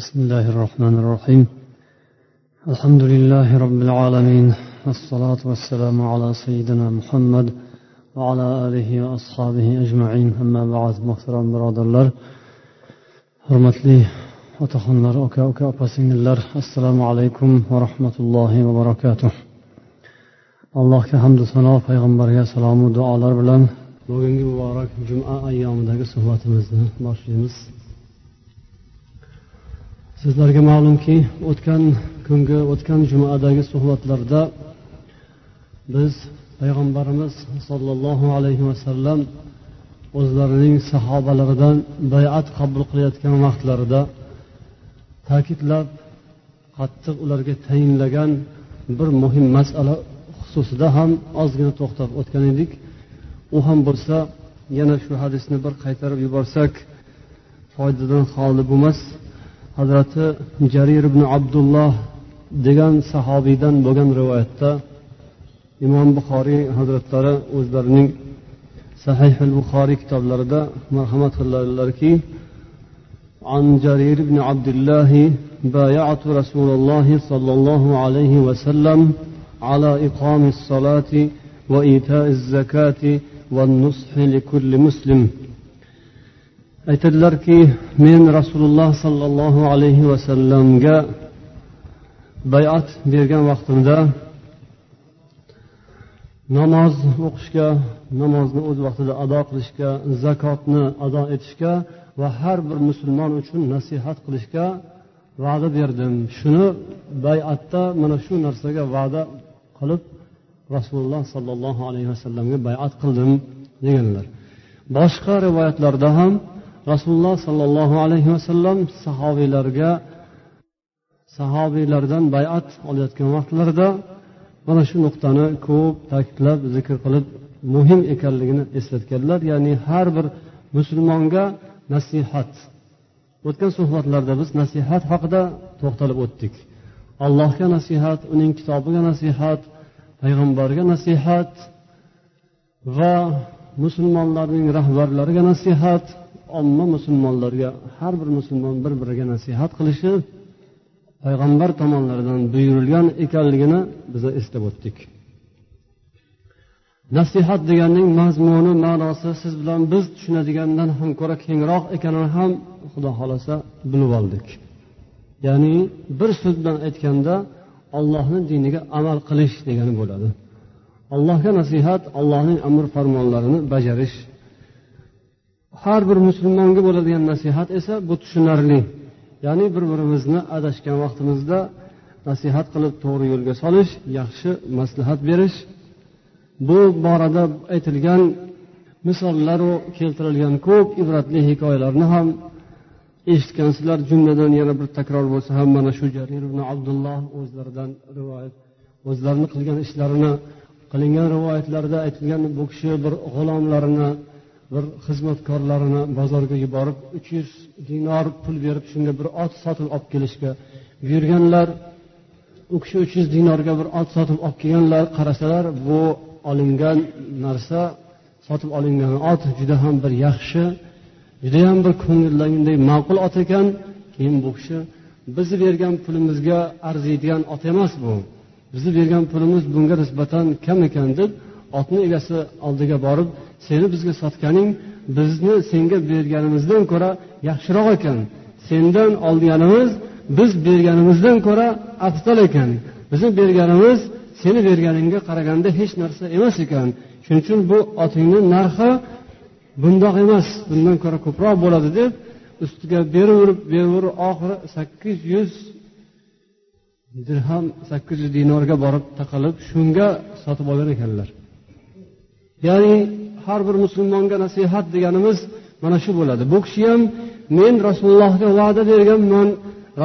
بسم الله الرحمن الرحيم. الحمد لله رب العالمين والصلاة والسلام على سيدنا محمد وعلى آله وأصحابه أجمعين. أما بعد محترم براد الله حرمت لي وتخنر أكا أكا أبسين الله السلام عليكم ورحمة الله وبركاته. الله كحمد صلاة فيغمبر يا سلام ودعاء الله بلان مبارك جمعة أيام دقى صحبات مزنة sizlarga ma'lumki o'tgan kungi o'tgan jumadagi suhbatlarda biz payg'ambarimiz sollallohu alayhi vasallam o'zlarining sahobalaridan bayat qabul qilayotgan vaqtlarida ta'kidlab qattiq ularga tayinlagan bir muhim masala xususida ham ozgina to'xtab o'tgan edik. U ham bo'lsa yana shu hadisni bir qaytarib yuborsak foydadan xoli bo'lmas. hazrati jarir ibn abdulloh degan sahobiydan bo'lgan rivoyatda imom buxoriy hazratlari o'zlarining sahihil buxoriy kitoblarida marhamat qiladilarki عن جرير بن عبد الله بايعت رسول الله صلى الله عليه وسلم على إقام الصلاة وإيتاء الزكاة والنصح لكل مسلم aytadilarki men rasululloh sollallohu alayhi vasallamga bayat bergan vaqtimda namoz o'qishga namozni o'z vaqtida ado qilishga zakotni ado etishga va har bir musulmon uchun nasihat qilishga va'da berdim. Shuni bayatda mana shu narsaga va'da qilib rasululloh sollallohu alayhi vasallamga bayat qildim deganlar. Boshqa rivoyatlarda ham rasululloh sollallohu alayhi vasallam sahobiylarga sahobiylardan bayat olayotgan vaqtlarida mana shu nuqtani ko'p ta'kidlab zikr qilib muhim ekanligini eslatganlar. Ya'ni har bir musulmonga nasihat. O'tgan suhbatlarda biz nasihat haqida to'xtalib o'tdik. Allohga nasihat uning kitobiga nasihat payg'ambarga nasihat va musulmonlarning rahbarlariga nasihat. Omma musulmonlarga har bir musulmon bir biriga nasihat qilishi payg'ambar tomonlaridan buyurilgan ekanligini biza eslab o'tdik. Nasihat deganning mazmuni ma'nosi siz bilan biz tushunadigandan ham ko'ra kengroq ekanini ham xudo xohlasa bilib oldik. Ya'ni bir so'z bilan aytganda ollohni diniga amal qilish degani bo'ladi. Allohga nasihat allohning amr farmonlarini bajarish har bir musulmonga bo'ladigan nasihat esa bu tushunarli. Ya'ni bir birimizni adashgan vaqtimizda nasihat qilib to'g'ri yo'lga solish yaxshi maslahat berish. Bu borada aytilgan misollaru keltirilgan ko'p ibratli hikoyalarni ham eshitgansizlar. Jumladan yana bir takror bo'lsa ham mana shu jarir ibn abdulloh o'zlaridan rivoyat o'zlarini qilgan ishlarini qilingan rivoyatlarda aytilgan bu kishi bir g'ulomlarini bir xizmatkorlarini bozorga yuborib uch yuz dinor pul berib shunga bir ot sotib olib kelishga buyurganlar u kishi uch yuz dinorga bir ot sotib olib kelganlar qarasalar bu olingan narsa sotib olingan ot juda ham bir yaxshi judayam bir ko'ngillanganday ma'qul ot ekan. Keyin bu kishi bizni bergan pulimizga arziydigan ot emas bu. Bizni bergan pulimiz bunga nisbatan kam ekan deb otni egasi oldiga borib seni bizga sotganing bizni senga berganimizdan ko'ra yaxshiroq ekan. Sendan olganimiz biz berganimizdan ko'ra afzal ekan. Bizni berganimiz seni berganingga qaraganda hech narsa emas ekan. Shuning uchun bu otingni narxi bundoq emas bundan ko'ra ko'proq bo'ladi deb ustiga beraverib beraverib oxiri sakkiz yuz dirham sakkiz yuz dinorga borib taqalib shunga sotib olgan ekanlar. Ya'ni har bir musulmonga nasihat deganimiz mana shu bo'ladi. Bu kishi ham men rasulullohga va'da berganman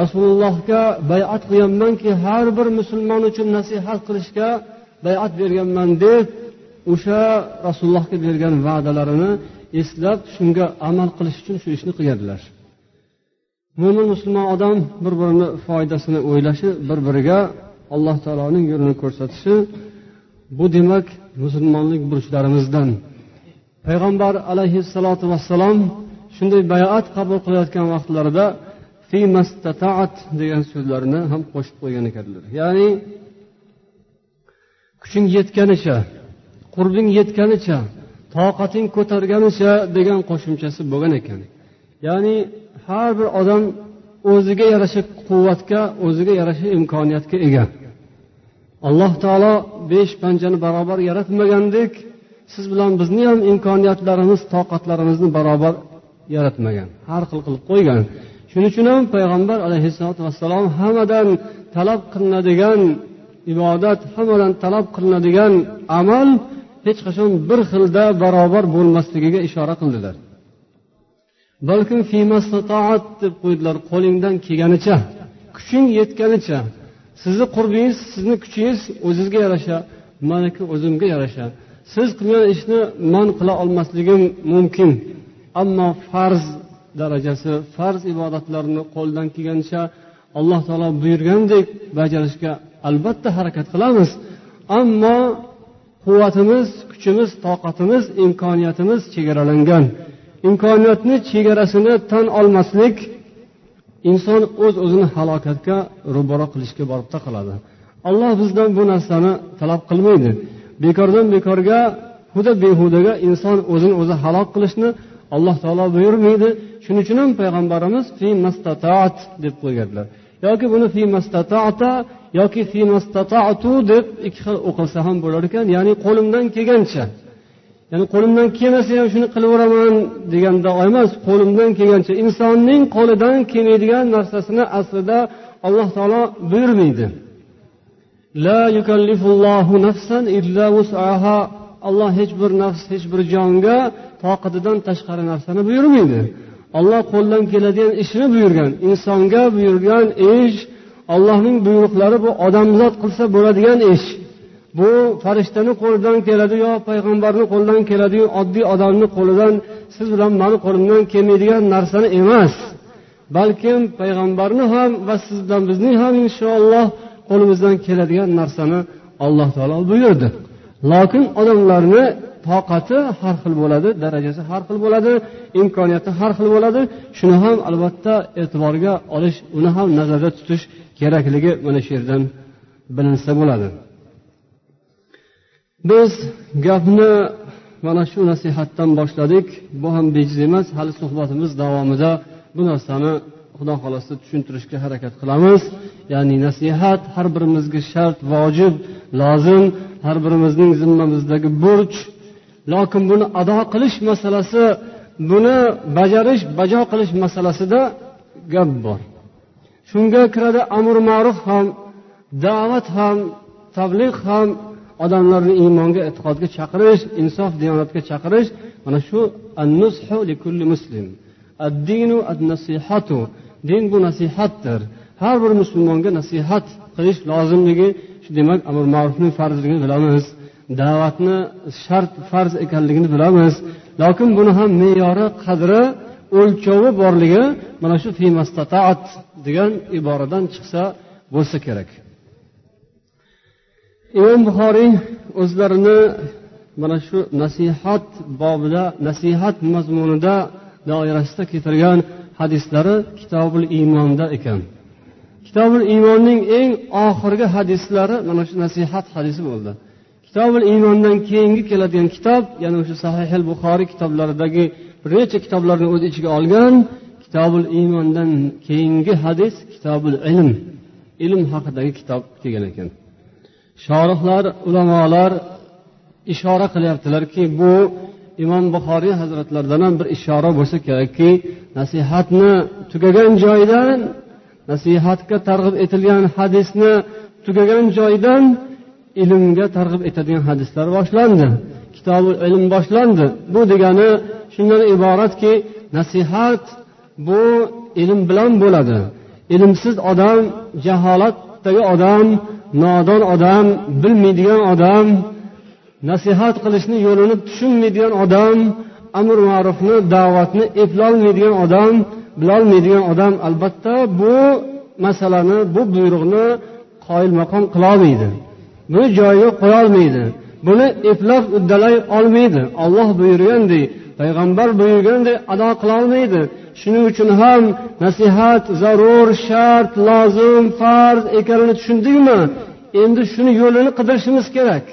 rasulullohga bayat qilganmanki har bir musulmon uchun nasihat qilishga bayat berganman deb o'sha rasulullohga bergan va'dalarini eslab shunga amal qilish uchun shu ishni qilganlar mo'min musulmon odam bir birini foydasini o'ylashi bir biriga alloh taoloning yo'lini ko'rsatishi bu demak musulmonlik burchlarimizdan payg'ambar alayhissalotu vassalom shunday bayat qabul qilayotgan vaqtlarida degan so'zlarni ham qo'shib qo'ygan ekanlar. Ya'ni kuching yetganicha qurbing yetganicha toqating ko'targanicha degan qo'shimchasi bo'lgan ekan. Ya'ni har bir odam o'ziga yarasha quvvatga o'ziga yarasha imkoniyatga ega. Alloh taolo besh panjani barobar yaratmagandek siz bilan bizni ham imkoniyatlarimiz toqatlarimizni barobar yaratmagan. Har xil qilib qo'ygan. Shuning uchun ham payg'ambar alayhissalotu vassalom hammadan talab qilinadigan ibodat hammadan talab qilinadigan amal hech qachon bir xilda barobar bo'lmasligiga ishora qildilar. Balkim deb qo'ydilar qo'lingdan kelganicha kuching yetganicha. Sizni qurbingiz sizni kuchingiz o'zizga yarasha maniki o'zimga yarasha. Siz qilgan ishni man qila olmasligim mumkin. Ammo farz darajasi farz ibodatlarni qo'ldan kelgancha alloh taolo buyurgandek bajarishga albatta harakat qilamiz. Ammo quvvatimiz kuchimiz toqatimiz imkoniyatimiz chegaralangan. Imkoniyatni chegarasini tan olmaslik inson o'z o'zini halokatga ro'baro qilishga borib taqaladi alloh bizdan bu narsani talab qilmaydi. Bekordan bekorga huda behudaga inson o'zini o'zi halok qilishni alloh taolo buyurmaydi. Shuning uchun ham payg'ambarimiz deb qo'yganlar. Yoki buni yoki deb ikki xil o'qilsa ham bo'lar ekan ya'ni qo'limdan kelgancha. Ya'ni qo'limdan kelmasa ham shuni qilaveraman deganda emas qo'limdan kelgancha insonning qo'lidan kelmaydigan narsasini aslida alloh taolo buyurmaydi. Alloh hech bir nafs hech bir jonga toqatidan tashqari narsani buyurmaydi. Olloh qo'ldan keladigan ishni buyurgan insonga buyurgan ish ollohning buyruqlari bu odamzod qilsa bo'ladigan ish. Bu farishtani qo'lidan keladi yo payg'ambarni qo'lidan keladiyu oddiy odamni qo'lidan siz bilan mani qo'limdan kelmaydigan narsani emas. Balkim payg'ambarni ham va siz bilan bizning ham inshaalloh qo'limizdan keladigan narsani alloh taolo buyurdi. Lokin odamlarni toqati har xil bo'ladi darajasi har xil bo'ladi imkoniyati har xil bo'ladi. Shuni ham albatta e'tiborga olish uni ham nazarda tutish kerakligi mana shu yerdan bilinsa bo'ladi. Biz gapni mana shu nasihatdan boshladik. Bu ham bejiz emas hali suhbatimiz davomida bu narsani xudo xohlasa tushuntirishga harakat qilamiz. Ya'ni nasihat har birimizga shart vojib lozim har birimizning zimmamizdagi burch. Lokin buni ado qilish masalasi buni bajarish bajo qilish masalasida gap bor. Shunga kiradi amr ma'ruf ham da'vat ham tabliq ham odamlarni iymonga e'tiqodga chaqirish insof diyonatga chaqirish. Mana shu muslim. Ad-dinu ad-nasihatu. Din bu nasihatdir. Har bir musulmonga nasihat qilish lozimligi shu demak amr ma'rufni farzligini bilamiz. Da'vatni shart farz ekanligini bilamiz. Lokin buni ham me'yori qadri o'lchovi borligi mana shu degan iboradan chiqsa bo'lsa kerak. Imom buxoriy o'zlarini mana shu nasihat bobida nasihat mazmunida doirasida keltirgan hadislari kitobul iymonda ekan. Kitobul iymonning eng oxirgi hadislari mana shu nasihat hadisi bo'ldi. Kitobul iymondan keyingi keladigan kitob ya'ni o'sha sahihil buxoriy kitoblaridagi bir necha kitoblarni o'z ichiga olgan kitobul iymondan keyingi hadis kitobul ilm. Ilm haqidagi kitob kelgan ekan. Shorihlar ulamolar ishora qilyaptilarki bu imom buxoriy hazratlaridan ham bir ishora bo'lsa kerakki nasihatni tugagan joyidan nasihatga targ'ib etilgan hadisni tugagan joyidan ilmga targ'ib etadigan hadislar boshlandi kitobi ilm boshlandi. Bu degani shundan iboratki nasihat bu ilm bilan bo'ladi. Ilmsiz odam jaholatdagi odam nodon odam bilmaydigan odam nasihat qilishni yo'lini tushunmaydigan odam amr ma'rufni da'vatni eplolmaydigan odam bilolmaydigan odam albatta bu masalani bu buyruqni qoyilmaqom qilolmaydi. Buni joyiga qo'yolmaydi. Buni eplab uddalay olmaydi. Olloh buyurgandek payg'ambar buyurganday ado qilolmaydi. Shuning uchun ham nasihat zarur shart lozim farz ekanini tushundikmi endi shuni yo'lini qidirishimiz kerak.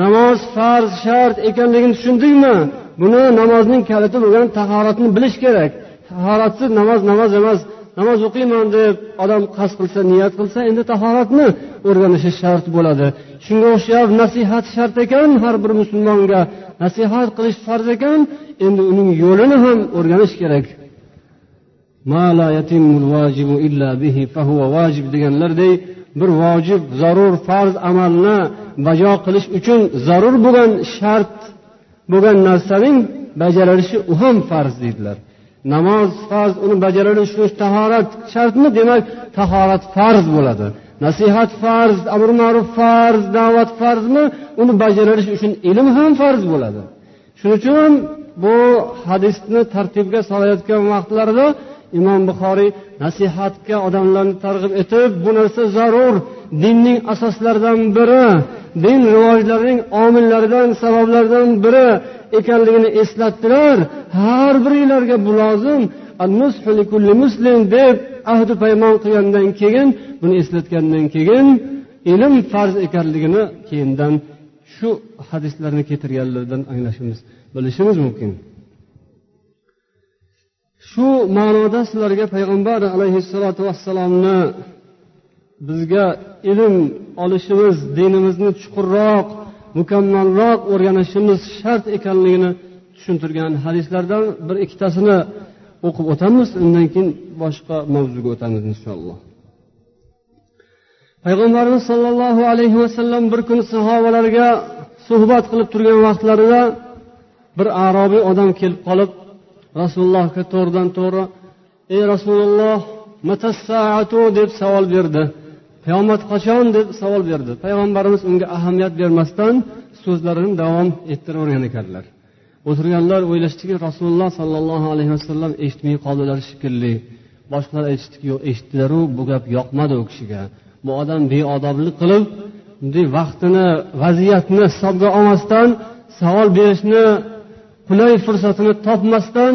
Namoz farz shart ekanligini tushundikmi buni namozning kaliti bo'lgan tahoratni bilish kerak. Tahoratsiz namoz namoz emas namoz o'qiyman deb odam qasd qilsa niyat qilsa endi tahoratni o'rganishi shart bo'ladi. Shunga o'xshab nasihat shart ekan har bir musulmonga. Nasihat qilish farz ekan endi uning yo'lini ham o'rganish kerak. Deganlarday bir vojib zarur farz amalni bajo qilish uchun zarur bo'lgan shart bo'lgan narsaning bajarilishi u ham farz deydilar. Namoz farz uni bajarilishi uchun tahorat shartmi? Demak tahorat farz bo'ladi. Nasihat farz amr ma'ruf farz da'vat farzmi? Uni bajarilishi uchun ilm ham farz bo'ladi. Shuning uchun bu hadisni tartibga solayotgan vaqtlarida imom buxoriy nasihatga odamlarni targ'ib etib bu narsa zarur. Dinning asoslaridan biri din rivojlarining omillaridan sabablaridan biri ekanligini eslatdilar. Har biringlarga bu lozim. Muslim deb ahdi paymon qilgandan keyin buni eslatgandan keyin ilm farz ekanligini keyindan shu hadislarni keltirganlaridan anglashimiz bilishimiz mumkin. Shu ma'noda sizlarga payg'ambar alayhissalotu vassalomni bizga ilm olishimiz dinimizni chuqurroq mukammalroq o'rganishimiz shart ekanligini tushuntirgan hadislardan bir ikkitasini o'qib o'tamiz. Undan keyin boshqa mavzuga o'tamiz inshaalloh. Payg'ambarimiz sollallohu alayhi vasallam bir kuni sahobalarga suhbat qilib turgan vaqtlarida bir arobiy odam kelib qolib rasulullohga to'g'ridan to'g'ri ey rasululloh deb savol berdi. Qiyomat qachon? deb savol berdi. Payg'ambarimiz unga ahamiyat bermasdan so'zlarini davom ettiravergan ekanlar. O'tirganlar o'ylashdiki rasululloh sollallohu alayhi vasallam eshitmay qoldilar shekilli. Boshqalar aytishdiki yo'q eshitdilaru bu gap yoqmadi u kishiga. Bu odam beodoblik qilib bunday vaqtini vaziyatni hisobga olmasdan savol berishni qulay fursatini topmasdan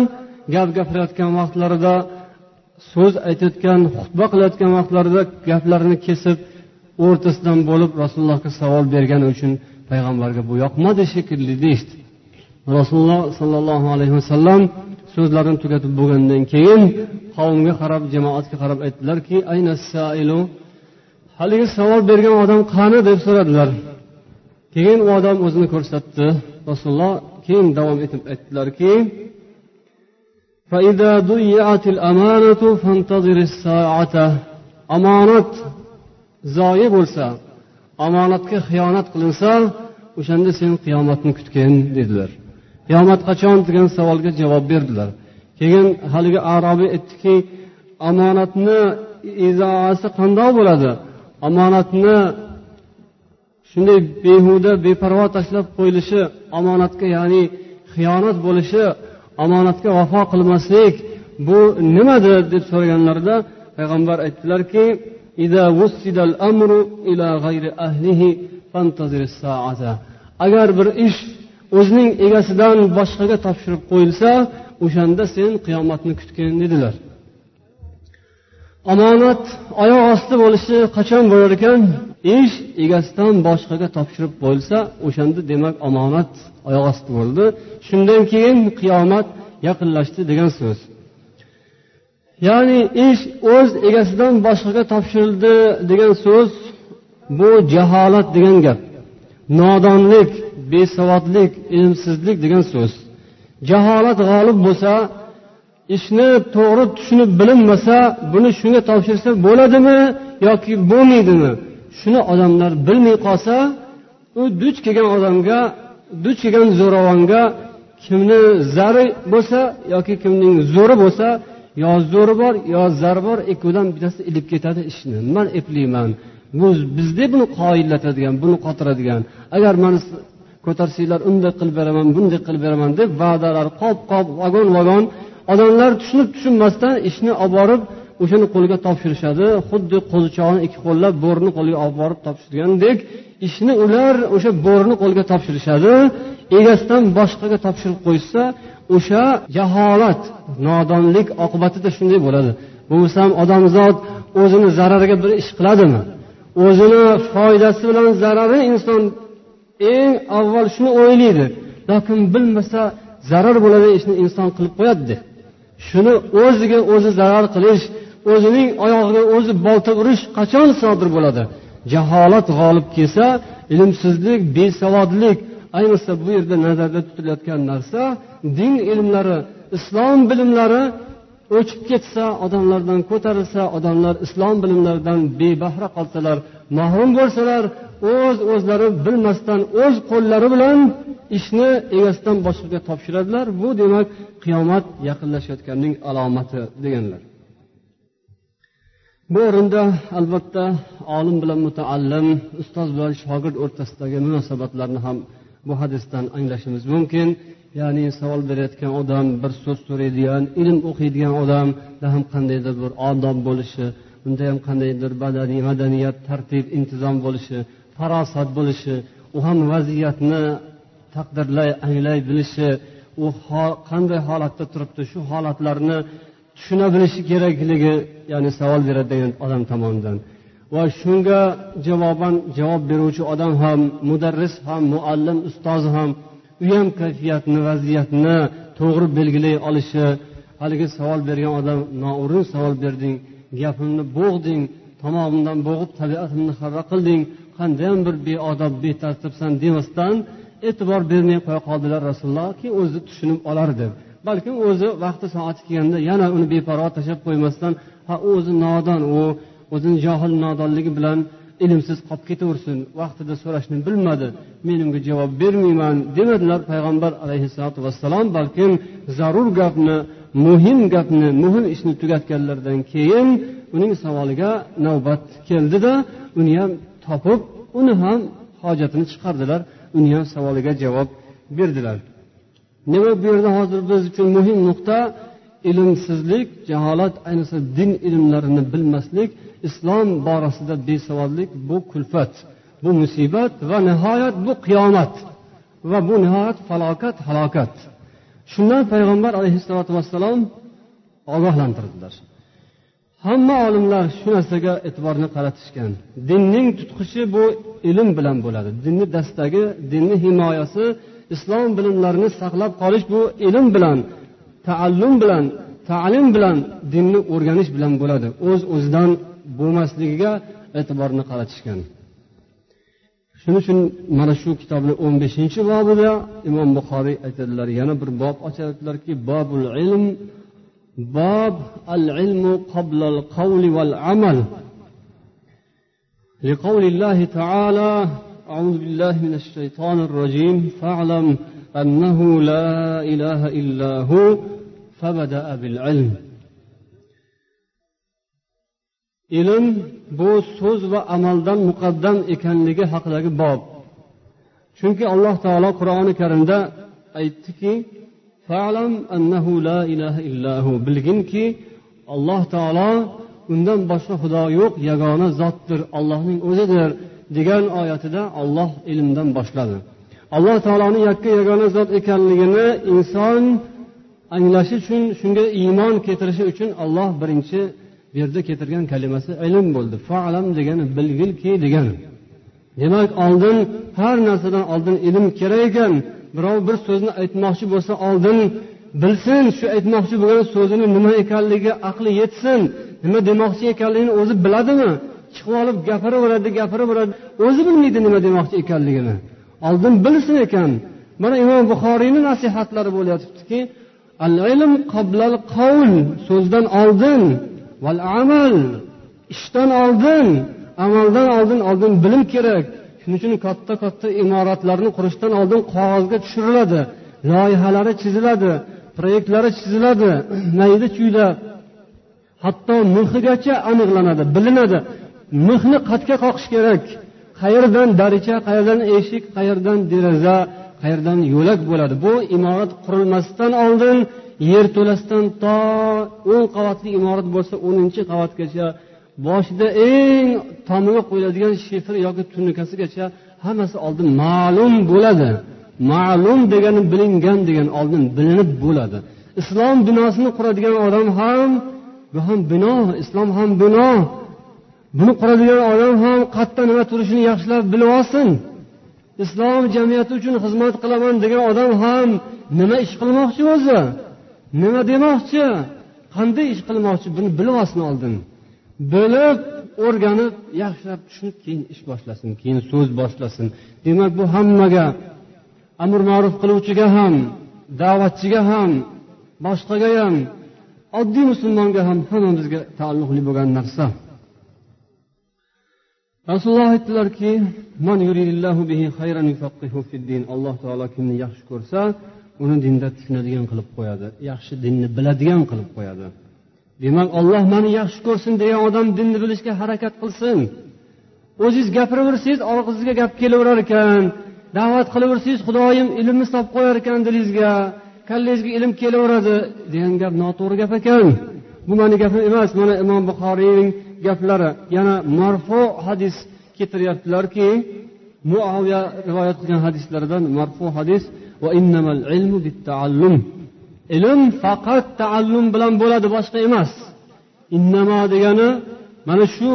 gap gapirayotgan vaqtlarida so'z aytayotgan xutba qilayotgan vaqtlarida gaplarini kesib o'rtasidan bo'lib rasulullohga savol bergani uchun payg'ambarga bu yoqmadi shekilli deyishdi. Rasululloh sollallohu alayhi vasallam so'zlarini tugatib bo'lgandan keyin qavmga qarab jamoatga qarab aytdilarki ayna sailu haligi savol bergan odam qani deb so'radilar. Keyin u odam o'zini ko'rsatdi. Rasululloh keyin davom etib aytdilarki omonat zoyi bo'lsa omonatga xiyonat qilinsa o'shanda sen qiyomatni kutgin dedilar. Qiyomat qachon? degan savolga javob berdilar. Keyin haligi arobiy aytdiki omonatni izoasi qandoq bo'ladi? Omonatni shunday behuda beparvo tashlab qo'yilishi omonatga ya'ni xiyonat bo'lishi omonatga vafo qilmaslik bu nimadir deb so'raganlarida payg'ambar aytdilarki agar bir ish o'zining egasidan boshqaga topshirib qo'yilsa o'shanda sen qiyomatni kutgin dedilar. Omonat oyoq osti bo'lishi qachon bo'lar ekan? Ish egasidan boshqaga topshirib bo'lsa o'shanda demak omonat oyoq osti bo'ldi. Shundan keyin qiyomat yaqinlashdi degan so'z. Ya'ni ish o'z egasidan boshqaga topshirildi degan so'z bu jaholat degan gap. Nodonlik besavodlik ilmsizlik degan so'z. Jaholat g'olib bo'lsa ishni to'g'ri tushunib bilinmasa buni shunga topshirsa bo'ladimi yoki bo'lmaydimi? Shuni odamlar bilmay qolsa u duch kelgan odamga duch kelgan zo'ravonga kimni zari bo'lsa yoki kimning zo'ri bo'lsa yo zo'ri bor yo zari bor ikkovidan bittasi ilib ketadi ishni. Man eplayman bu bizda buni qoyillatadigan buni qotiradigan. Agar mani ko'tarsanglar unday qilib beraman bunday qilib beraman deb va'dalar qop qop vagon vagon odamlar tushunib tushunmasdan ishni olib borib o'shani qo'liga topshirishadi. Xuddi qo'zichoqni ikki qo'llab bo'rini qo'liga olib borib topshirgandek ishni ular o'sha bo'rini qo'liga topshirishadi. Egasidan boshqaga topshirib qo'yishsa o'sha jaholat nodonlik oqibatida shunday bo'ladi. Bo'lmasam odamzod o'zini zarariga bir ish qiladimi? O'zini foydasi bilan zarari inson eng avval shuni o'ylaydi lokin bilmasa zarar bo'ladigan ishni inson qilib qo'yadida shuni o'ziga o'zi zarar qilish o'zining oyog'iga o'zi bolta urish qachon sodir bo'ladi? Jaholat g'olib kelsa ilmsizlik besavodlik ayniqsa bu yerda nazarda tutilayotgan narsa din ilmlari islom bilimlari o'chib ketsa odamlardan ko'tarilsa odamlar islom bilimlaridan bebahra qolsalar mahrum bo'lsalar o'z o'zlari bilmasdan o'z qo'llari bilan ishni egasidan boshqaga topshiradilar. Bu demak qiyomat yaqinlashayotganning alomati deganlar. Bu o'rinda albatta olim bilan mutaallim ustoz bilan shogird o'rtasidagi munosabatlarni ham bu hadisdan anglashimiz mumkin. Ya'ni savol berayotgan odam bir so'z so'raydigan ilm o'qiydigan odamda ham qandaydir bir odob bo'lishi unda ham qandaydir badaniy madaniyat tartib intizom bo'lishi farosat bo'lishi u ham vaziyatni taqdirlay anglay bilishi u qanday holatda turibdi shu holatlarni tushuna bilishi kerakligi ya'ni savol beradigan odam tomonidan. Va shunga javoban javob beruvchi odam ham mudarris ham muallim ustozi ham u ham kayfiyatni vaziyatni to'g'ri belgilay olishi haligi savol bergan odam noo'rin savol berding gapimni bo'g'ding tomog'imdan bo'g'ib tabiatimni xafa qilding qandayyam bir beodob betartibsan demasdan e'tibor bermay qo'ya qoldilar rasululloh keyin o'zi tushunib olar deb balkim o'zi vaqti soati kelganda yana uni beparvo tashlab qo'ymasdan ha u o'zi nodon u o'zini johil nodonligi bilan ilmsiz qolib ketaversin vaqtida so'rashni bilmadi men unga javob bermayman demadilar payg'ambar alayhissalotu vassalom balkim zarur gapni muhim gapni muhim ishni tugatganlaridan keyin uning savoliga navbat keldida uni ham topib uni ham hojatini chiqardilar uni ham savoliga javob berdilar. Nima bu yerda hozir biz uchun muhim nuqta? Ilmsizlik jaholat ayniqsa din ilmlarini bilmaslik islom borasida besavodlik bu kulfat bu musibat va nihoyat bu qiyomat va bu nihoyat falokat halokat. Shundan payg'ambar alayhissalotu vassalom ogohlantirdilar. Hamma olimlar shu narsaga e'tiborni qaratishgan. Dinning tutqichi bu ilm bilan bo'ladi. Dinni dastagi dinni himoyasi islom bilimlarini saqlab qolish bu ilm bilan taallum bilan ta'lim bilan dinni o'rganish bilan bo'ladi. O'z Uz o'zidan bo'lmasligiga e'tiborni qaratishgan. Shuning uchun mana shu kitobni o'n beshinchi bobida imom buxoriy aytadilar. Yana bir bob ochadilarki bobul ilm bob al ilmu qoblal qavli val amal لقول الله تعالى أعوذ بالله من الشيطان الرجيم. فاعلم أنه لا إله إلا هو فبدأ بالعلم. ilm bu so'z va amaldan muqaddam ekanligi haqidagi bob. Chunki alloh taolo qur'oni karimda aytdiki falam annahu la ilaha illahu bilginki alloh taolo undan boshqa xudo yo'q yagona zotdir allohning o'zidir. Degan oyatida olloh ilmdan boshladi. Alloh taoloni yakka yagona zot ekanligini inson anglashi uchun shunga iymon keltirishi uchun olloh birinchi bu yerda keltirgan kalimasi ilm bo'ldi. Falam degani bilgilki degani demak oldin har narsadan oldin ilm kerak ekan. Birov bir so'zni aytmoqchi bo'lsa oldin bilsin shu aytmoqchi bo'lgan so'zini nima ekanligiga aqli yetsin nima demoqchi ekanligini o'zi biladimi? Chiqib olib gapiraveradi gapiraveradi o'zi bilmaydi nima demoqchi ekanligini. Oldin bilsin ekan. Mana imom buxoriyni nasihatlari bo'lyotibdiki al ilm qoblal qavl so'zdan oldin val amal ishdan oldin amaldan oldin oldin bilim kerak. Shuning uchun katta katta imoratlarni qurishdan oldin qog'ozga tushiriladi. Loyihalari chiziladi proyektlari chiziladi mayda chuyda hatto mixigacha aniqlanadi bilinadi. Mixni qatga qoqish kerak. Qayerdan daricha qayerdan eshik qayerdan deraza qayerdan yo'lak bo'ladi? Bu imorat qurilmasdan oldin yerto'lasidan to o'n qavatli imorat bo'lsa o'ninchi qavatgacha boshida eng tomiga qo'yiladigan shifr yoki tunikasigacha hammasi oldin ma'lum bo'ladi. Ma'lum degani bilingan degani oldin bilinib bo'ladi. Islom binosini quradigan odam ham bu ham bino islom ham bino. Buni quradigan odam ham qayerda nima turishini yaxshilab bilib olsin. Islom jamiyati uchun xizmat qilaman degan odam ham nima ish qilmoqchi o'zi? Nima demoqchi? Qanday ish qilmoqchi? Buni bilib olsin oldin. Bilib o'rganib yaxshilab tushunib keyin ish boshlasin keyin so'z boshlasin. Demak bu hammaga amr ma'ruf qiluvchiga ham da'vatchiga ham boshqaga ham oddiy musulmonga ham hammamizga taalluqli bo'lgan narsa. Rasululloh aytdilarki alloh taolo kimni yaxshi ko'rsa uni dinda tushunadigan qilib qo'yadi yaxshi dinni biladigan qilib qo'yadi. Demak olloh mani yaxshi ko'rsin degan odam dinni bilishga harakat qilsin. O'zingiz gapiraversangiz og'zingizga gap kelaverar ekan da'vat qilaversangiz xudoyim ilmni solib qo'yar ekan dilingizga kallangizga ilm kelaveradi degan gap noto'g'ri gap ekan. Bu mani gapim emas mana imom buxoriyning gaplari yana marfu hadis keltiryaptilarki muaviya rivoyat qilgan hadislaridan marfu hadis ilm faqat taallum bilan bo'ladi boshqa emas. Innamo degani mana shu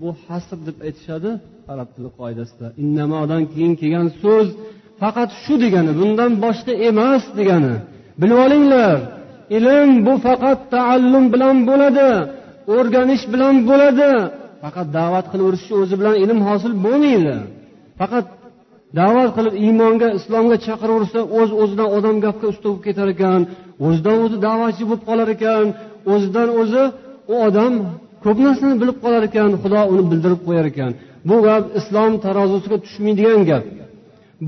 bu hasr deb aytishadi arab tili qoidasida. Innamodan keyin kelgan so'z faqat shu degani bundan boshqa emas degani. Bilib olinglar ilm bu faqat taallum bilan bo'ladi. O'rganish bilan bo'ladi. Faqat da'vat qilaverishni o'zi bilan ilm hosil bo'lmaydi. Faqat da'vat qilib iymonga islomga chaqiraversa o'z o'zidan odam gapga usta bo'lib ketar ekan o'zidan o'zi da'vatchi bo'lib qolar ekan o'zidan o'zi u odam ko'p narsani bilib qolar ekan xudo uni bildirib qo'yar ekan. Bu gap islom tarozusiga tushmaydigan gap.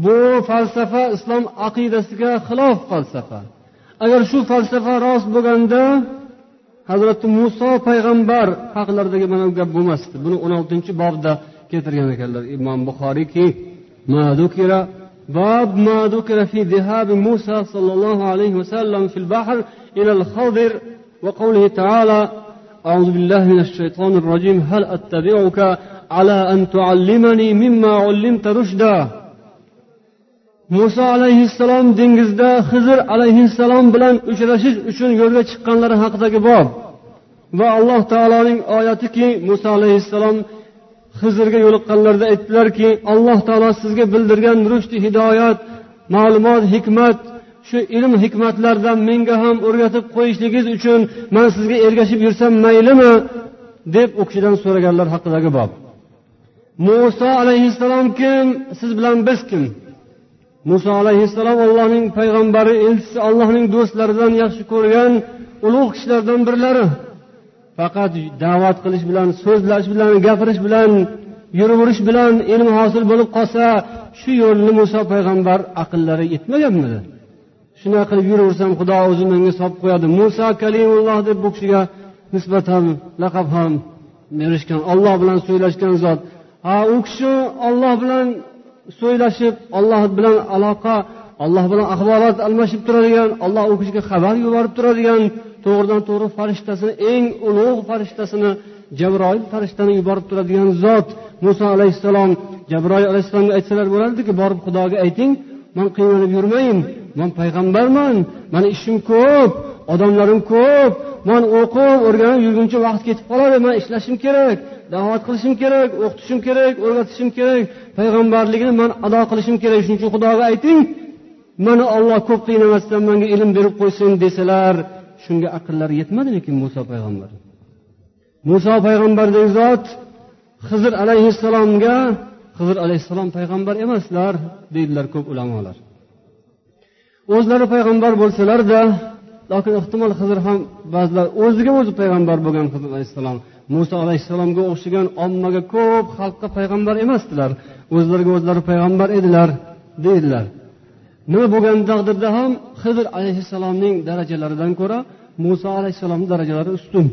Bu falsafa islom aqidasiga xilof falsafa. Agar shu falsafa rost bo'lganda hazrati muso payg'ambar haqlaridagi mana bu gap bo'lmasdi buni o'n oltinchi bobda keltirgan ekanlar imom buxoriyki باب ما ذكر في ذهاب موسى صلى الله عليه وسلم في البحر إلى الخضر. وقوله تعالى أعوذ بالله من الشيطان الرجيم هل أتبعك على أن تعلمني مما علمت رشدا؟ Muso alayhissalom dengizda hizr alayhissalom bilan uchrashish uchun yo'lga chiqqanlari haqidagi bob. Va alloh taoloning oyatiki muso alayhissalom hizrga yo'liqqanlarida aytdilarki alloh taolo sizga bildirgan rushdi hidoyat ma'lumot hikmat shu ilm hikmatlardan menga ham o'rgatib qo'yishligingiz uchun man sizga ergashib yursam maylimi? deb u kishidan so'raganlar haqidagi bob. Muso alayhissalom kim? Siz bilan biz kim? Muso alayhissalom allohning payg'ambari elchisi allohning do'stlaridan yaxshi ko'rgan ulug' kishilardan birlari. Faqat da'vat qilish bilan so'zlash bilan gapirish bilan yuraverish bilan ilm hosil bo'lib qolsa shu yo'lni muso payg'ambar aqllari yetmaganmidi shunaqa qilib yuraversam xudo o'zi menga solib qo'yadi. Muso kalimulloh deb bu kishiga nisbatan laqab ham berishgan olloh bilan so'ylashgan zot. Ha u kishi olloh bilan so'ylashib olloh bilan aloqa olloh bilan axborot almashib turadigan olloh u kishiga xabar yuborib turadigan to'g'ridan to'g'ri farishtasini eng ulug' farishtasini jabroil farishtani yuborib turadigan zot muso alayhissalom. Jabroil alayhissalomga aytsalar bo'lardiki borib xudoga ayting man qiynalib yurmayin man payg'ambarman mani ishim ko'p odamlarim ko'p man o'qib o'rganib yurguncha vaqt ketib qoladi man ishlashim kerak. Da'vat qilishim kerak o'qitishim kerak o'rgatishim kerak payg'ambarligini man ado qilishim kerak. Shuning uchun xudoga ayting mani olloh ko'p qiynamasdan manga ilm berib qo'ysin desalar shunga aqllari yetmadi lekin muso payg'ambar. Muso payg'ambardek zot hizr alayhissalomga hizr alayhissalom payg'ambar emaslar deydilar ko'p ulamolar. O'zlari payg'ambar bo'lsalarda lokin ehtimol hizr ham ba'zilar o'ziga o'zi payg'ambar bo'lgan hizr alayhissalom. Muso alayhissalomga o'xshagan ommaga ko'p xalqqa payg'ambar emasdilar. O'zlariga o'zlari payg'ambar edilar deydilar. Nima bo'lgan taqdirda ham hizr alayhissalomning darajalaridan ko'ra muso alayhissalomni darajalari ustun.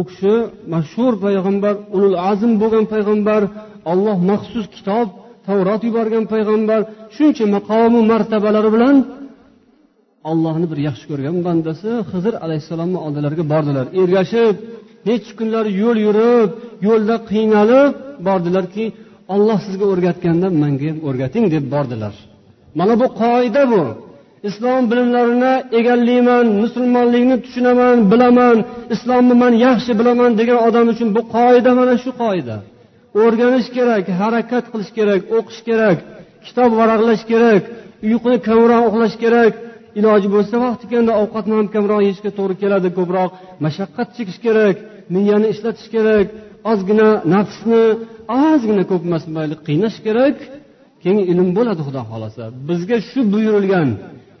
U kishi mashhur payg'ambar ulul azm bo'lgan payg'ambar olloh maxsus kitob tavrot yuborgan payg'ambar shuncha maqomu martabalari bilan allohni bir yaxshi ko'rgan bandasi hizr alayhissalomni oldilariga bordilar. Ergashib necha kunlar yo'l yurib yo'lda qiynalib bordilarki olloh sizga o'rgatganda manga ham o'rgating deb bordilar. Mana bu qoida bu. Islom bilimlarini egallayman musulmonlikni tushunaman bilaman islomni man yaxshi bilaman degan odam uchun bu qoida mana shu qoida. O'rganish kerak harakat qilish kerak o'qish kerak kitob varaqlash kerak uyquni kamroq uxlash kerak. Iloji bo'lsa vaqti kelganda ovqatni ham kamroq yeyishga to'g'ri keladi ko'proq. Mashaqqat chekish kerak. Miyani ishlatish kerak ozgina nafsni ozgina ko'p emas mayli qiynash kerak keyin ilm bo'ladi xudo xohlasa. Bizga shu buyurilgan.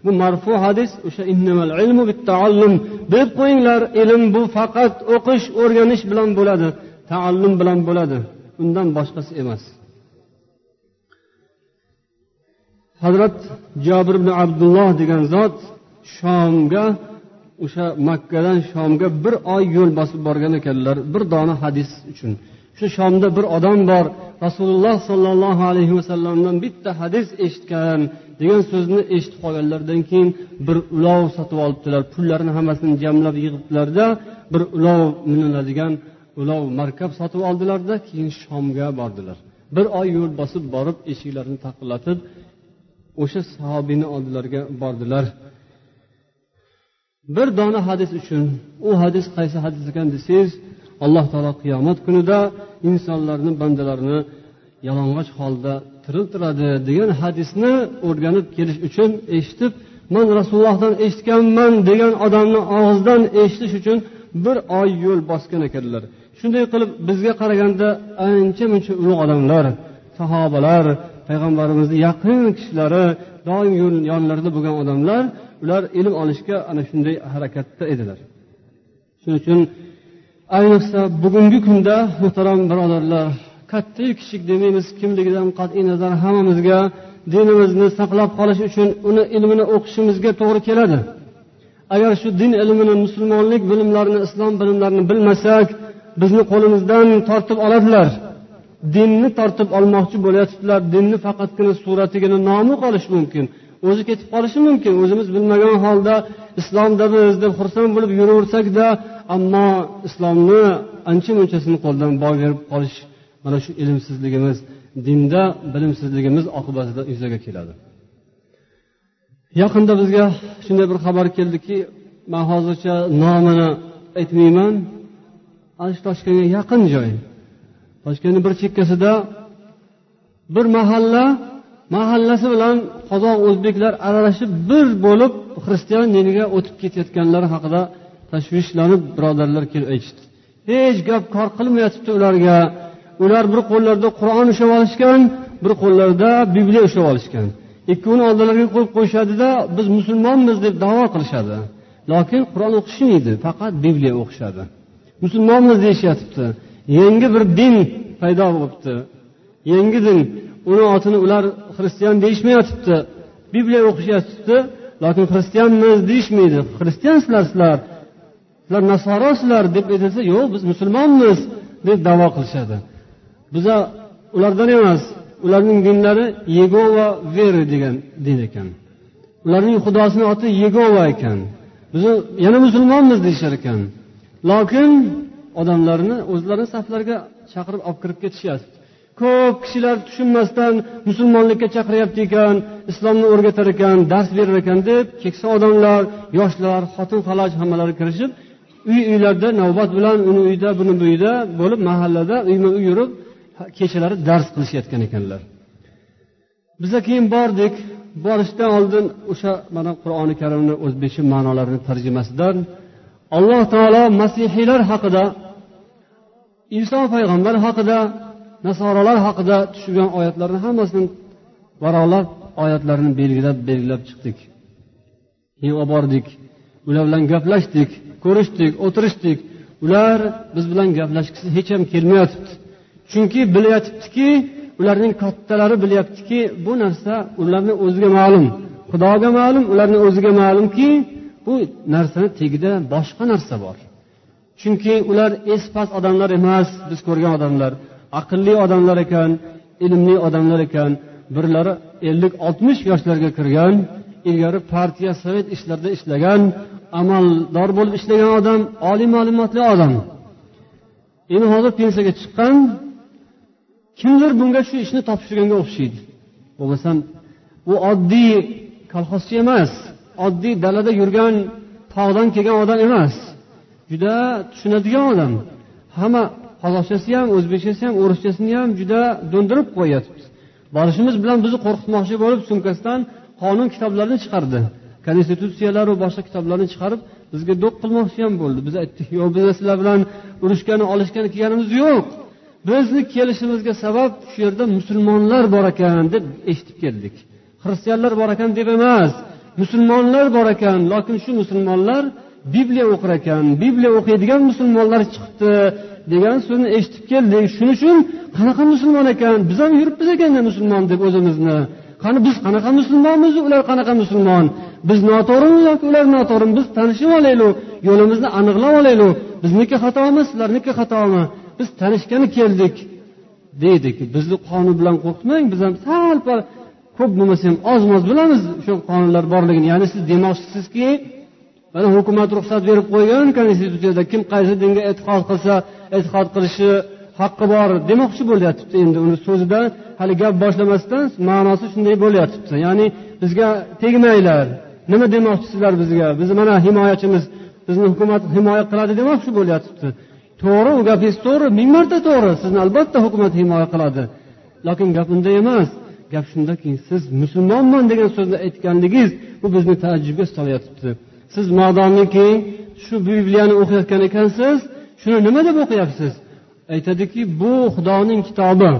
Bu marfu hadis o'sha bilib qo'yinglar ilm bu faqat o'qish o'rganish bilan bo'ladi taallum bilan bo'ladi. Undan boshqasi emas. Hazrat jobir ibn abdulloh degan zot shomga o'sha makkadan shomga bir oy yo'l bosib borgan ekanlar bir dona hadis uchun. Shu shomda bir odam bor rasululloh sollallohu alayhi vasallamdan bitta hadis eshitgan degan so'zni eshitib qolganlaridan keyin bir ulov sotib olibdilar. Pullarini hammasini jamlab yig'ibdilarda bir ulov miniladigan ulov markab sotib oldilarda keyin shomga bordilar. Bir oy yo'l bosib borib eshiklarini taqillatib o'sha sahobiyni oldilariga bordilar. Bir dona hadis uchun u hadis qaysi hadis ekan desangiz alloh taolo qiyomat kunida insonlarni bandalarini yalang'och holda tiriltiradi degan hadisni o'rganib kelish uchun eshitib man rasulullohdan eshitganman degan odamni og'zidan eshitish uchun bir oy yo'l bosgan ekanlar. Shunday qilib bizga qaraganda ancha muncha ulug' odamlar sahobalar payg'ambarimizni yaqin kishilari doim yonlarida bo'lgan odamlar ular ilm olishga ana shunday harakatda edilar. Shuning uchun ayniqsa bugungi kunda muhtaram birodarlar kattayu kichik demaymiz kimligidan qat'iy nazar hammamizga dinimizni saqlab qolish uchun uni ilmini o'qishimizga to'g'ri keladi. Agar shu din ilmini musulmonlik bilimlarini islom bilimlarini bilmasak bizni qo'limizdan tortib oladilar. Dinni tortib olmoqchi bo'layotibdilar. Dinni faqatgina suratigina nomi qolishi mumkin. O'zi ketib qolishi mumkin. O'zimiz bilmagan holda islomdamiz deb xursand bo'lib yuraversakda ammo islomni ancha munchasini qo'ldan boy berib qolish mana shu ilmsizligimiz dinda bilimsizligimiz oqibatida yuzaga keladi. Yaqinda bizga shunday bir xabar keldiki man hozircha nomini aytmayman. Ana shu toshkentga yaqin joy. Toshkentni bir chekkasida bir mahalla mahallasi bilan qozoq o'zbeklar aralashib bir bo'lib xristian diniga o'tib ketayotganlari haqida tashvishlanib birodarlar kelib aytishdi. Hech gap kor qilmayotibdi ularga. Ular bir qo'llarida qur'on ushlab olishgan bir qo'llarida bibliya ushlab olishgan. Ikkovini oldilariga qo'yib qo'yishadida biz musulmonmiz deb davo qilishadi. Lokin qur'on o'qishmaydi faqat bibliya o'qishadi. Musulmonmiz deyishyotibdi. Yangi bir din paydo bo'libdi. Yangi din uni otini ular xristian deyishmayotibdi. Bibliya o'qishyotibdi lokin xristianmiz deyishmaydi. Xristiansizlar sizlar sizlar nasorosizlar deb aytilsa yo'q biz musulmonmiz deb davo qilishadi. Biza ulardan emas ularning dinlari yegova veri degan din ekan. Ularning xudosini oti yegova ekan. Biz yana musulmonmiz deyishar ekan. Lokin odamlarni o'zlarini saflariga chaqirib olib kirib ketishyapti ko'p kishilar tushunmasdan musulmonlikka chaqiryapti ekan islomni o'rgatar ekan dars berar ekan deb keksa odamlar yoshlar xotin falaj hammalari kirishib uy uylarda navbat bilan uni uyida buni bu uyida bo'lib mahallada uyma uy yurib kechalari dars qilishayotgan ekanlar. Biza keyin bordik. Borishdan oldin o'sha mana qur'oni karimni o'zbekcha ma'nolarini tarjimasidan alloh taolo masihiylar haqida iso payg'ambar haqida nasorolar haqida tushgan oyatlarni hammasini varaqlab oyatlarni belgilab belgilab chiqdik. Keyin olib bordik ular bilan gaplashdik ko'rishdik o'tirishdik. Ular biz bilan gaplashgisi hech ham kelmayotibdi. Chunki bilyotibdiki ularning kattalari bilyaptiki bu narsa ularni o'ziga ma'lum. Xudoga ma'lum ularni o'ziga ma'lumki bu narsani tagida boshqa narsa bor. Chunki ular es past odamlar emas biz ko'rgan odamlar. Aqlli odamlar ekan ilmli odamlar ekan. Birlari ellik oltmish yoshlarga kirgan ilgari partiya sovet ishlarida ishlagan amaldor bo'lib ishlagan odam oliy ma'lumotli odam. Endi hozir pensiyaga chiqqan kimdir bunga shu ishni topshirganga o'xshaydi. Bo'lmasam u oddiy kolxozchi emas oddiy dalada yurgan tog'dan kelgan odam emas. Juda tushunadigan odam. Hamma qozoqchasi ham o'zbekchasi ham o'rischasini ham juda do'ndirib qo'yyapti. Borishimiz bilan bizni qo'rqitmoqchi bo'lib sumkasidan qonun kitoblarini chiqardi. Konstitutsiyalaru boshqa kitoblarni chiqarib bizga do'q qilmoqchi ham bo'ldi. Biz aytdik yo'q biz sizlar bilan urushgani olishgani kelganimiz yo'q. Bizni kelishimizga sabab shu yerda musulmonlar bor ekan deb eshitib keldik. Xristianlar bor ekan deb emas musulmonlar bor ekan. Lokin shu musulmonlar bibliya o'qir ekan. Bibliya o'qiydigan musulmonlar chiqibdi. Degan so'zni eshitib keldik shuning uchun qanaqa musulmon ekan? Biz ham yuribmiz ekanda musulmon deb o'zimizni. Qani biz qanaqa musulmonmiz? Ular qanaqa musulmon? Biz noto'g'rimi yoki ular noto'g'rimi? Biz tanishib olaylik. Yo'limizni aniqlab olaylik. Bizniki xatomi sizlarniki xatomi? Biz tanishgani keldik deydik bizni qonun bilan qo'rqitmang. Biz ham sal pal ko'p bo'lmasa ham oz moz bilamiz shu qonunlar borligini. Ya'ni siz demoqchisizki mana hukumat ruxsat berib qo'ygan konstitutsiyada kim qaysi dinga e'tiqod qilsa e'tiqod qilishi haqqi bor demoqchi bo'lyotibdi endi uni so'zida. Hali gap boshlamasdan ma'nosi shunday bo'lyotibdi ya'ni bizga tegmanglar nima demoqchisizlar bizga? Biz mana himoyachimiz bizni hukumat himoya qiladi demoqchi bo'lyotibdi to'g'ri u gapingiz to'g'ri ming marta to'g'ri. Sizni albatta hukumat himoya qiladi. Lekin gap unda emas. Gap shundaki siz musulmonman degan so'zni aytganligingiz bu bizni taajjubga solayotibdi siz modomiki shu bibliyani o'qiyotgan ekansiz shuni nima deb o'qiyapsiz? Aytadiki bu xudoning kitobi.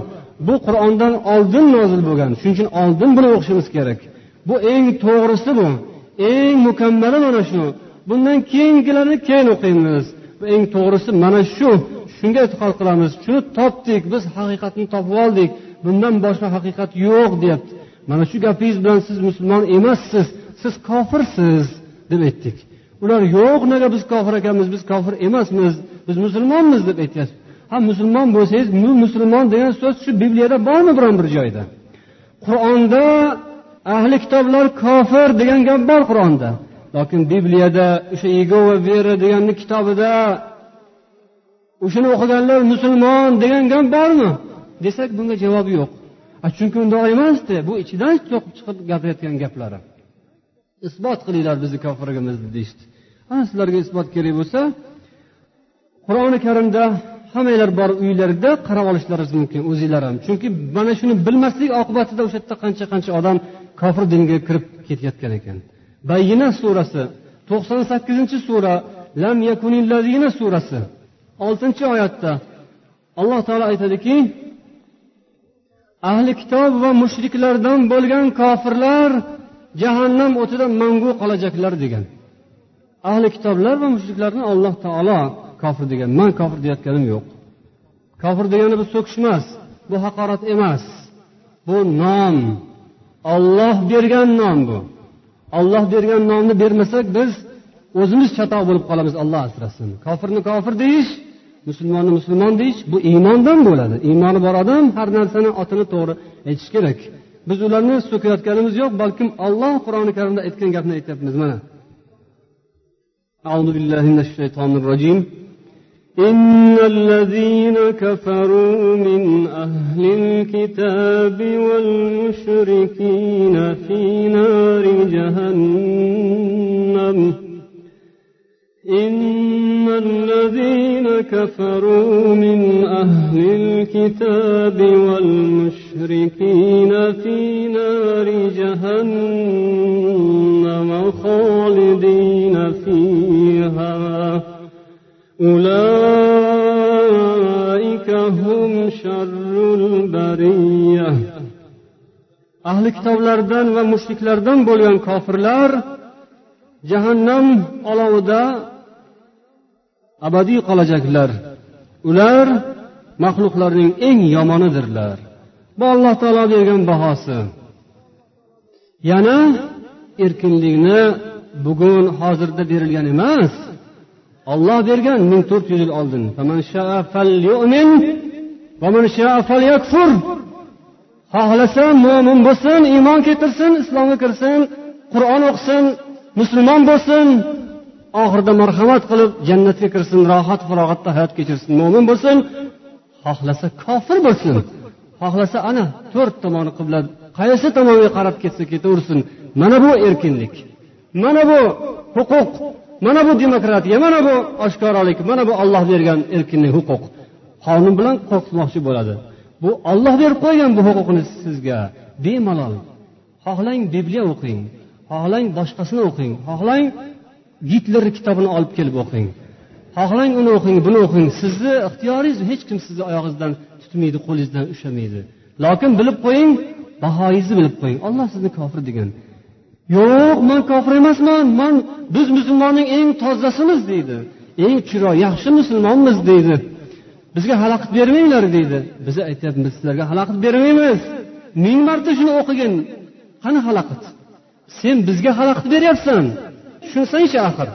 Bu qur'ondan oldin nozil bo'lgan. Shuning uchun oldin buni o'qishimiz kerak. Bu eng to'g'risi bu. Eng mukammali mana shu. Bundan keyingilarni keyin o'qiymiz. Bu eng to'g'risi mana shu. Shunga e'tiqod qilamiz. Shuni topdik. Biz haqiqatni topib oldik. Bundan boshqa haqiqat yo'q deyapti. Mana shu gapingiz bilan siz musulmon emassiz. Siz kofirsiz deb aytdik. Ular yo'q nega biz kofir ekanmiz biz kofir emasmiz biz musulmonmiz deb aytyapti. Ha musulmon bo'lsangiz bu musulmon degan so'z shu bibliyada bormi biron bir joyda? Qur'onda ahli kitoblar kofir degan gap bor qur'onda. Lokin bibliyada o'sha yegova vera deganni kitobida o'shani o'qiganlar musulmon degan gap bormi? Desak bunga javob yo'q. Chunki undoq emasdi bu ichidan chiqib gapirayotgan gaplari. Isbot qilinglar bizni kofirligimizni deyishdi. Ana sizlarga isbot kerak bo'lsa qur'oni karimda hammanglar bor uylarida qarab olishlaringiz mumkin o'zinglar ham. Chunki mana shuni bilmaslik oqibatida o'sha yerda qancha qancha odam kofir dinga kirib ketayotgan ekan. Bayyina surasi to'qson sakkizinchi sura lam yakunillazina surasi oltinchi oyatda alloh taolo aytadiki ahli kitob va mushriklardan bo'lgan kofirlar jahannam o'tida mangu qolajaklar degan. Ahli kitoblar va mushriklarni alloh taolo kofir degan. Man kofir deyotganim yo'q. Kofir degani bu so'kish emas bu haqorat emas. Bu nom. Olloh bergan nom bu. Olloh bergan nomni bermasak biz o'zimiz chatoq bo'lib qolamiz olloh asrasin. Kofirni kofir deyish musulmonni musulmon deyish bu iymondan bo'ladi. Iymoni bor odam har narsani otini to'g'ri aytish kerak. Biz ularni so'kayotganimiz yo'q balkim olloh qur'oni karimda aytgan gapni aytyapmiz mana أعوذ بالله من الشيطان الرجيم. إن الذين كفروا من أهل الكتاب والمشركين في نار جهنم. إن الذين كفروا من أهل الكتاب والمشركين في نار جهنم خالدين فيها. أولئك هم شر البرية. ahli kitoblardan va mushriklardan bo'lgan kofirlar jahannam olovida abadiy qolajaklar ular maxluqlarning eng yomonidirlar. Bu alloh taolo bergan bahosi. Yana erkinlikni bugun hozirda berilgan emas. Olloh bergan ming to'rt yuz yil oldin. Xohlasa mo'min bo'lsin iymon keltirsin islomga kirsin qur'on o'qisin musulmon bo'lsin. Oxirida marhamat qilib jannatga kirsin rohat farog'atda hayot kechirsin. Mo'min bo'lsin xohlasa kofir bo'lsin. Xohlasa ana to'rt tomoni qibla qaysi tomonga qarab ketsa ketaversin. Mana bu erkinlik mana bu huquq mana bu demokratiya mana bu oshkoralik mana bu olloh bergan erkinlik huquq. Qonun bilan qo'rqitmoqchi bo'ladi. Bu olloh berib qo'ygan bu huquqni sizga. Bemalol xohlang bibliya o'qing xohlang boshqasini o'qing xohlang gitler kitobini olib kelib o'qing. Xohlang uni o'qing buni o'qing. Sizni ixtiyoringiz hech kim sizni oyog'ingizdan tutmaydi qo'lingizdan ushlamaydi lokin bilib qo'ying bahoyingizni bilib qo'ying. Olloh sizni kofir degan. Yo'q man kofir emasman. Man biz musulmonning eng tozasimiz deydi. Eng chiroy yaxshi musulmonmiz deydi. Bizga xalaqit bermanglar deydi. Biz aytyapmiz sizlarga xalaqit bermaymiz. Ming marta shuni o'qigin. Qani xalaqit? Sen bizga xalaqit beryapsan. Tushunsangchi axir.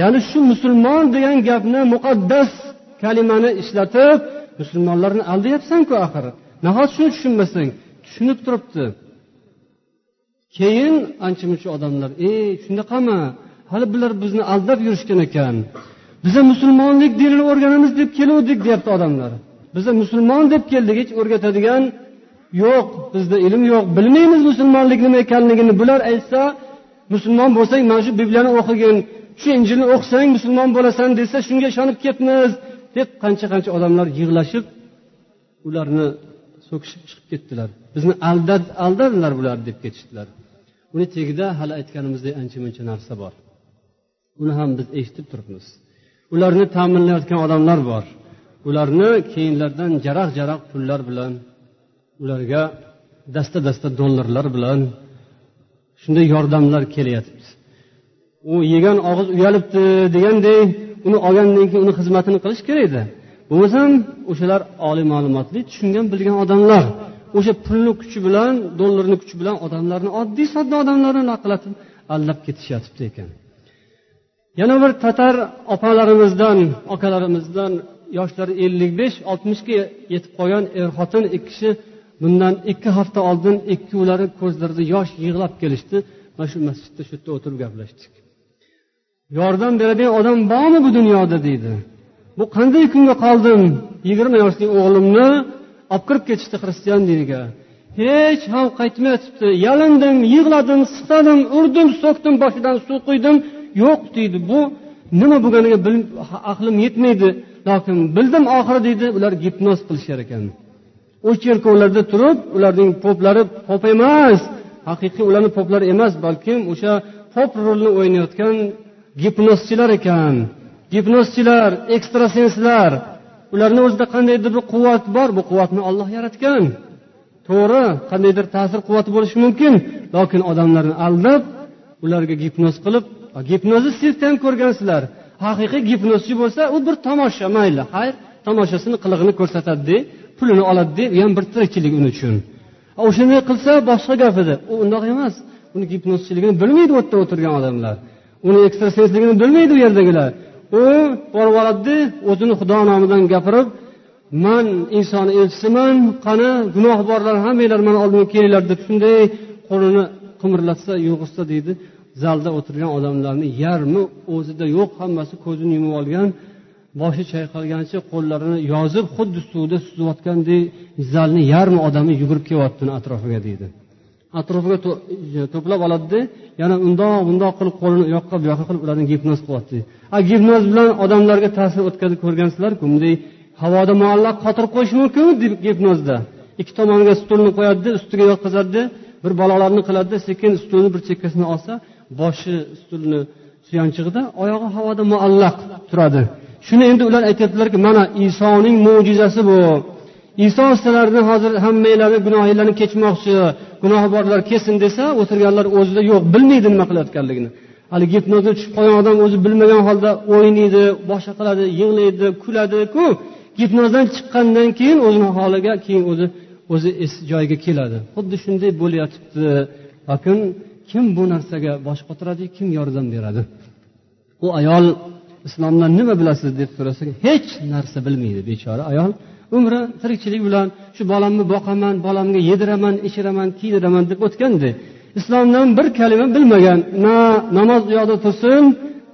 Ya'ni shu musulmon degan gapni muqaddas kalimani ishlatib musulmonlarni aldayapsanku axir. Nahot shuni tushunmasang? Tushunib turibdi. Keyin ancha muncha odamlar ey shunaqami? Hali bular bizni aldab yurishgan ekan. Biza musulmonlik dinini o'rganamiz deb keluvdik deyapti odamlar. Biza musulmon deb keldik hech o'rgatadigan yo'q bizda ilm yo'q bilmaymiz musulmonlik nima ekanligini bular aytsa musulmon bo'lsang mana shu bibliyani o'qigin. Shu injilni o'qisang musulmon bo'lasan desa shunga ishonib ketmiz deb qancha qancha odamlar yig'lashib ularni so'kishib chiqib ketdilar. Bizni aldad aldadilar bular deb ketishdilar. Uni tagida hali aytganimizdek ancha muncha narsa bor. Uni ham biz eshitib turibmiz. Ularni ta'minlayotgan odamlar bor. Ularni keyinlardan jaraq jaraq pullar bilan ularga dasta dasta dollarlar bilan shunday yordamlar kelyapti. U yegan og'iz uyalibdi degandek uni olgandan keyin uni xizmatini qilish kerak edi. Bo'lmasam o'shalar oliy ma'lumotli tushungan bilgan odamlar o'sha pulni kuchi bilan dollarni kuchi bilan odamlarni oddiy sodda odamlarni naqlatib aldab ketishyotibdi ekan. Yana bir tatar opalarimizdan akalarimizdan yoshlari ellik besh oltmishga yetib qolgan er xotin ikki kishi bundan ikki hafta oldin ikkovlari ko'zlarida yosh yig'lab kelishdi. Mana shu masjidda shu yerda o'tirib gaplashdik. Yordam beradigan odam bormi bu dunyoda deydi. Bu qanday kunga qoldim? Yigirma yoshli o'g'limni olib kirib ketishdi xristian diniga. Hech ham qaytmayotibdi. Yalindim yig'ladim siqtadim urdim so'kdim boshidan suv quydim. Yo'q deydi bu. Nima bo'lganiga aqlim yetmaydi. Lokin bildim oxiri deydi ular gipnoz qilishar ekan. U cherkovlarda turib ularning poplari pop emas. Haqiqiy ularni poplar emas balkim o'sha pop rolini o'ynayotgan gipnozchilar ekan. Gipnozchilar ekstrasenslar ularni o'zida qandaydir bir quvvat bor. Bu quvvatni olloh yaratgan. To'g'ri qandaydir ta'sir quvvati bo'lishi mumkin. Lokin odamlarni aldab ularga gipnoz qilib gipnozni sirkda ham ko'rgansizlar. Haqiqiy gipnozchi bo'lsa u bir tomosha mayli xayr tomoshasini qilig'ini ko'rsatadida pulini oladida u ham bir tirikchilik uni uchun. O'shanday qilsa boshqa gap edi. U undoq emas. Uni gipnozchiligini bilmaydi u yerda o'tirgan odamlar. Uni ekstrasensligini bilmaydi u yerdagilar. U borib oladida o'zini xudo nomidan gapirib man inson elchisiman qani gunoh borlar hammanglar mani oldimga kelinglar deb shunday qo'lini qimirlatsa yug'izsa deydi. Zalda o'tirgan odamlarni yarmi o'zida yo'q hammasi ko'zini yumib olgan boshi chayqalganicha qo'llarini yozib xuddi suvda suzayotgandek zalni yarmi odami yugurib kelyapti atrofiga deydi. Atrofiga e, to'plab oladida yana undoq bundoq qilib qo'lini u yoqqa bu yoqqa qilib ularni gipnoz qilyapti a gipnoz bilan odamlarga ta'sir o'tkazib ko'rgansizlarku bunday havoda muallaq qotirib qo'yish mumkin gipnozda. Ikki tomoniga stulni qo'yadida ustiga yotqizadida bir balolarni qiladida sekin stulni bir chekkasini olsa boshi stulni suyanchig'ida oyog'i havoda muallaq turadi. Shuni endi ular aytyaptilarki mana isoning mo'jizasi bu. Iso sizlarni hozir hammanglarni gunohinglarni kechmoqchi gunohi borlar kelsin desa o'tirganlar o'zida yo'q bilmaydi nima qilayotganligini. Haligi gipnozga tushib qolgan odam o'zi bilmagan holda o'ynaydi boshqa qiladi yig'laydi kuladiku. Gipnozdan chiqqandan keyin o'zini holiga keyin o'zi o'zi joyiga keladi. Xuddi shunday bo'layotibdi. Lekin kim bu narsaga bosh qotiradi kim yordam beradi? U ayol islomdan nima bilasiz deb so'rasak hech narsa bilmaydi bechora ayol. Umri tirikchilik bilan shu bolamni boqaman bolamga yediraman ichiraman kiydiraman deb o'tgandi. Islomdan bir kalima bilmagan na namoz u yoqda tursin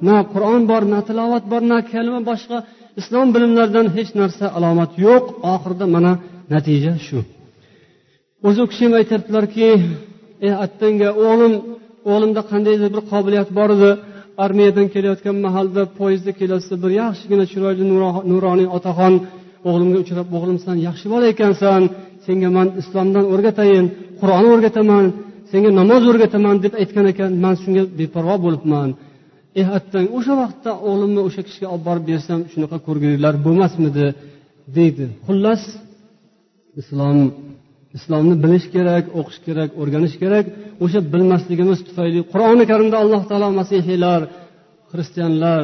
na qur'on bor na tilovat bor na kalima boshqa islom bilimlaridan hech narsa alomat yo'q. Oxirida mana natija shu. O'zi u kishi ham aytyaptilarki ey attanga o'g'lim o'g'limda qandaydir bir qobiliyat bor edi. Armiyadan kelayotgan mahalda poyezdda kelasizda bir yaxshigina chiroyli nuroniy otaxon o'g'limga uchrab o'g'lim san yaxshi bola ekansan senga man islomdan o'rgatayin qur'on o'rgataman senga namoz o'rgataman deb aytgan ekan man shunga beparvo bo'libman. E attang o'sha vaqtda o'g'limni o'sha kishiga olib borib bersam shunaqa ko'rguliklar bo'lmasmidi? deydi. Xullas islom islomni bilish kerak o'qish kerak o'rganish kerak. O'sha bilmasligimiz tufayli qur'oni karimda alloh taolo masihiylar xristianlar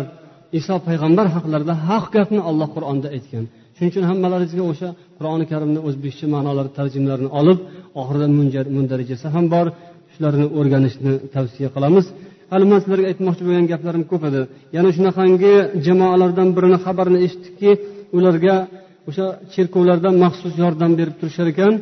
iso payg'ambar haqlarida haq gapni olloh qur'onda aytgan. Shuning uchun hammalaringizga o'sha qur'oni karimni o'zbekcha ma'nolari tarjimalarini olib oxirida mundarijasi ham bor. Shularni o'rganishni tavsiya qilamiz. Hali man sizlarga aytmoqchi bo'lgan gaplarim ko'p edi. Yana shunaqangi jamoalardan birini xabarini eshitdikki ularga o'sha cherkovlardan maxsus yordam berib turishar ekan.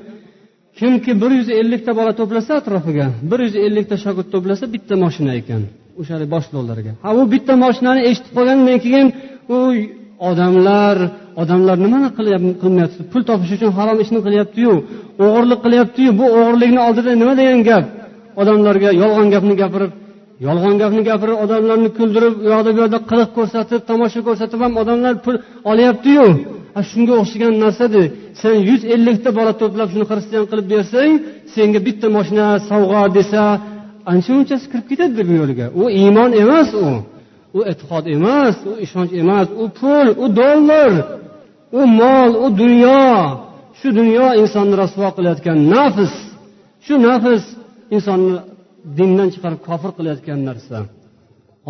Kimki bir yuz ellikta bola to'plasa atrofiga bir yuz ellikta shogird to'plasa bitta moshina ekan o'sha boshliqlarga ha u bitta moshinani eshitib qolgandan keyin u odamlar odamlar nimani qilmayapti? Pul topish uchun harom ishni qilyaptiyu o'g'irlik qilyaptiyu bu o'g'irlikni oldida nima degan gap? Odamlarga yolg'on gapni gapirib yolg'on gapni gapirib odamlarni kuldirib u yoqda bu yoqda qiliq ko'rsatib tomosha ko'rsatib ham odamlar pul olyaptiyu. Shunga o'xshagan narsada sen yuz ellikta bola to'plab shuni xristian qilib bersang senga bitta moshina sovg'a desa ancha munchasi kirib ketadi bu yo'lga u iymon emas u. U e'tiqod emas u ishonch emas u pul u dollar u mol u dunyo. Shu dunyo insonni rasvo qilayotgan nafs. Shu nafs insonni dindan chiqarib kofir qilayotgan narsa.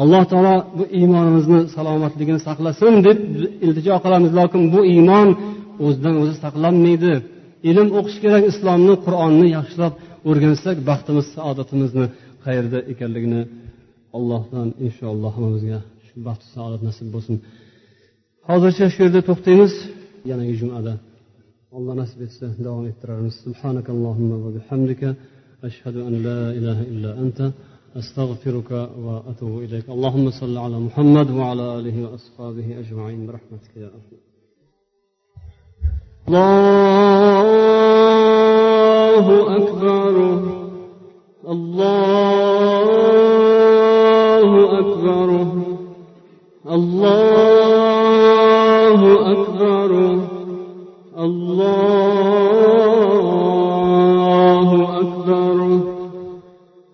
Alloh taolo bu iymonimizni salomatligini saqlasin deb iltijo qilamiz lokin bu iymon o'zidan o'zi saqlanmaydi. Ilm o'qish kerak islomni qur'onni yaxshilab o'rgansak baxtimiz saodatimizni qayerda ekanligini allohdan inshaalloh hammamizga shu baxtu saodat nasib bo'lsin. Hozircha shu yerda to'xtaymiz. Yanagi jumada alloh nasib etsa davom ettirarmiz. Subhanakallohumma va bihamdika ashhadu an la ilaha illa anta أستغفرك وأتوب إليك. اللهم صل على محمد وعلى آله وأصحابه أجمعين. برحمتك يا أرحم. الله أكبر. الله أكبر. الله أكبر.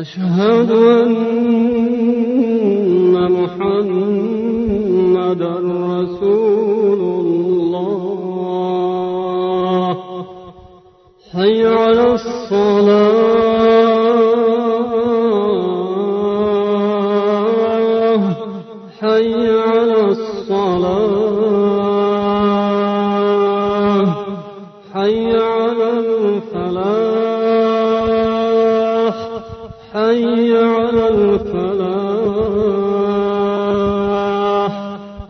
أشهد أن محمدا رسول الله. حي على الصلاة.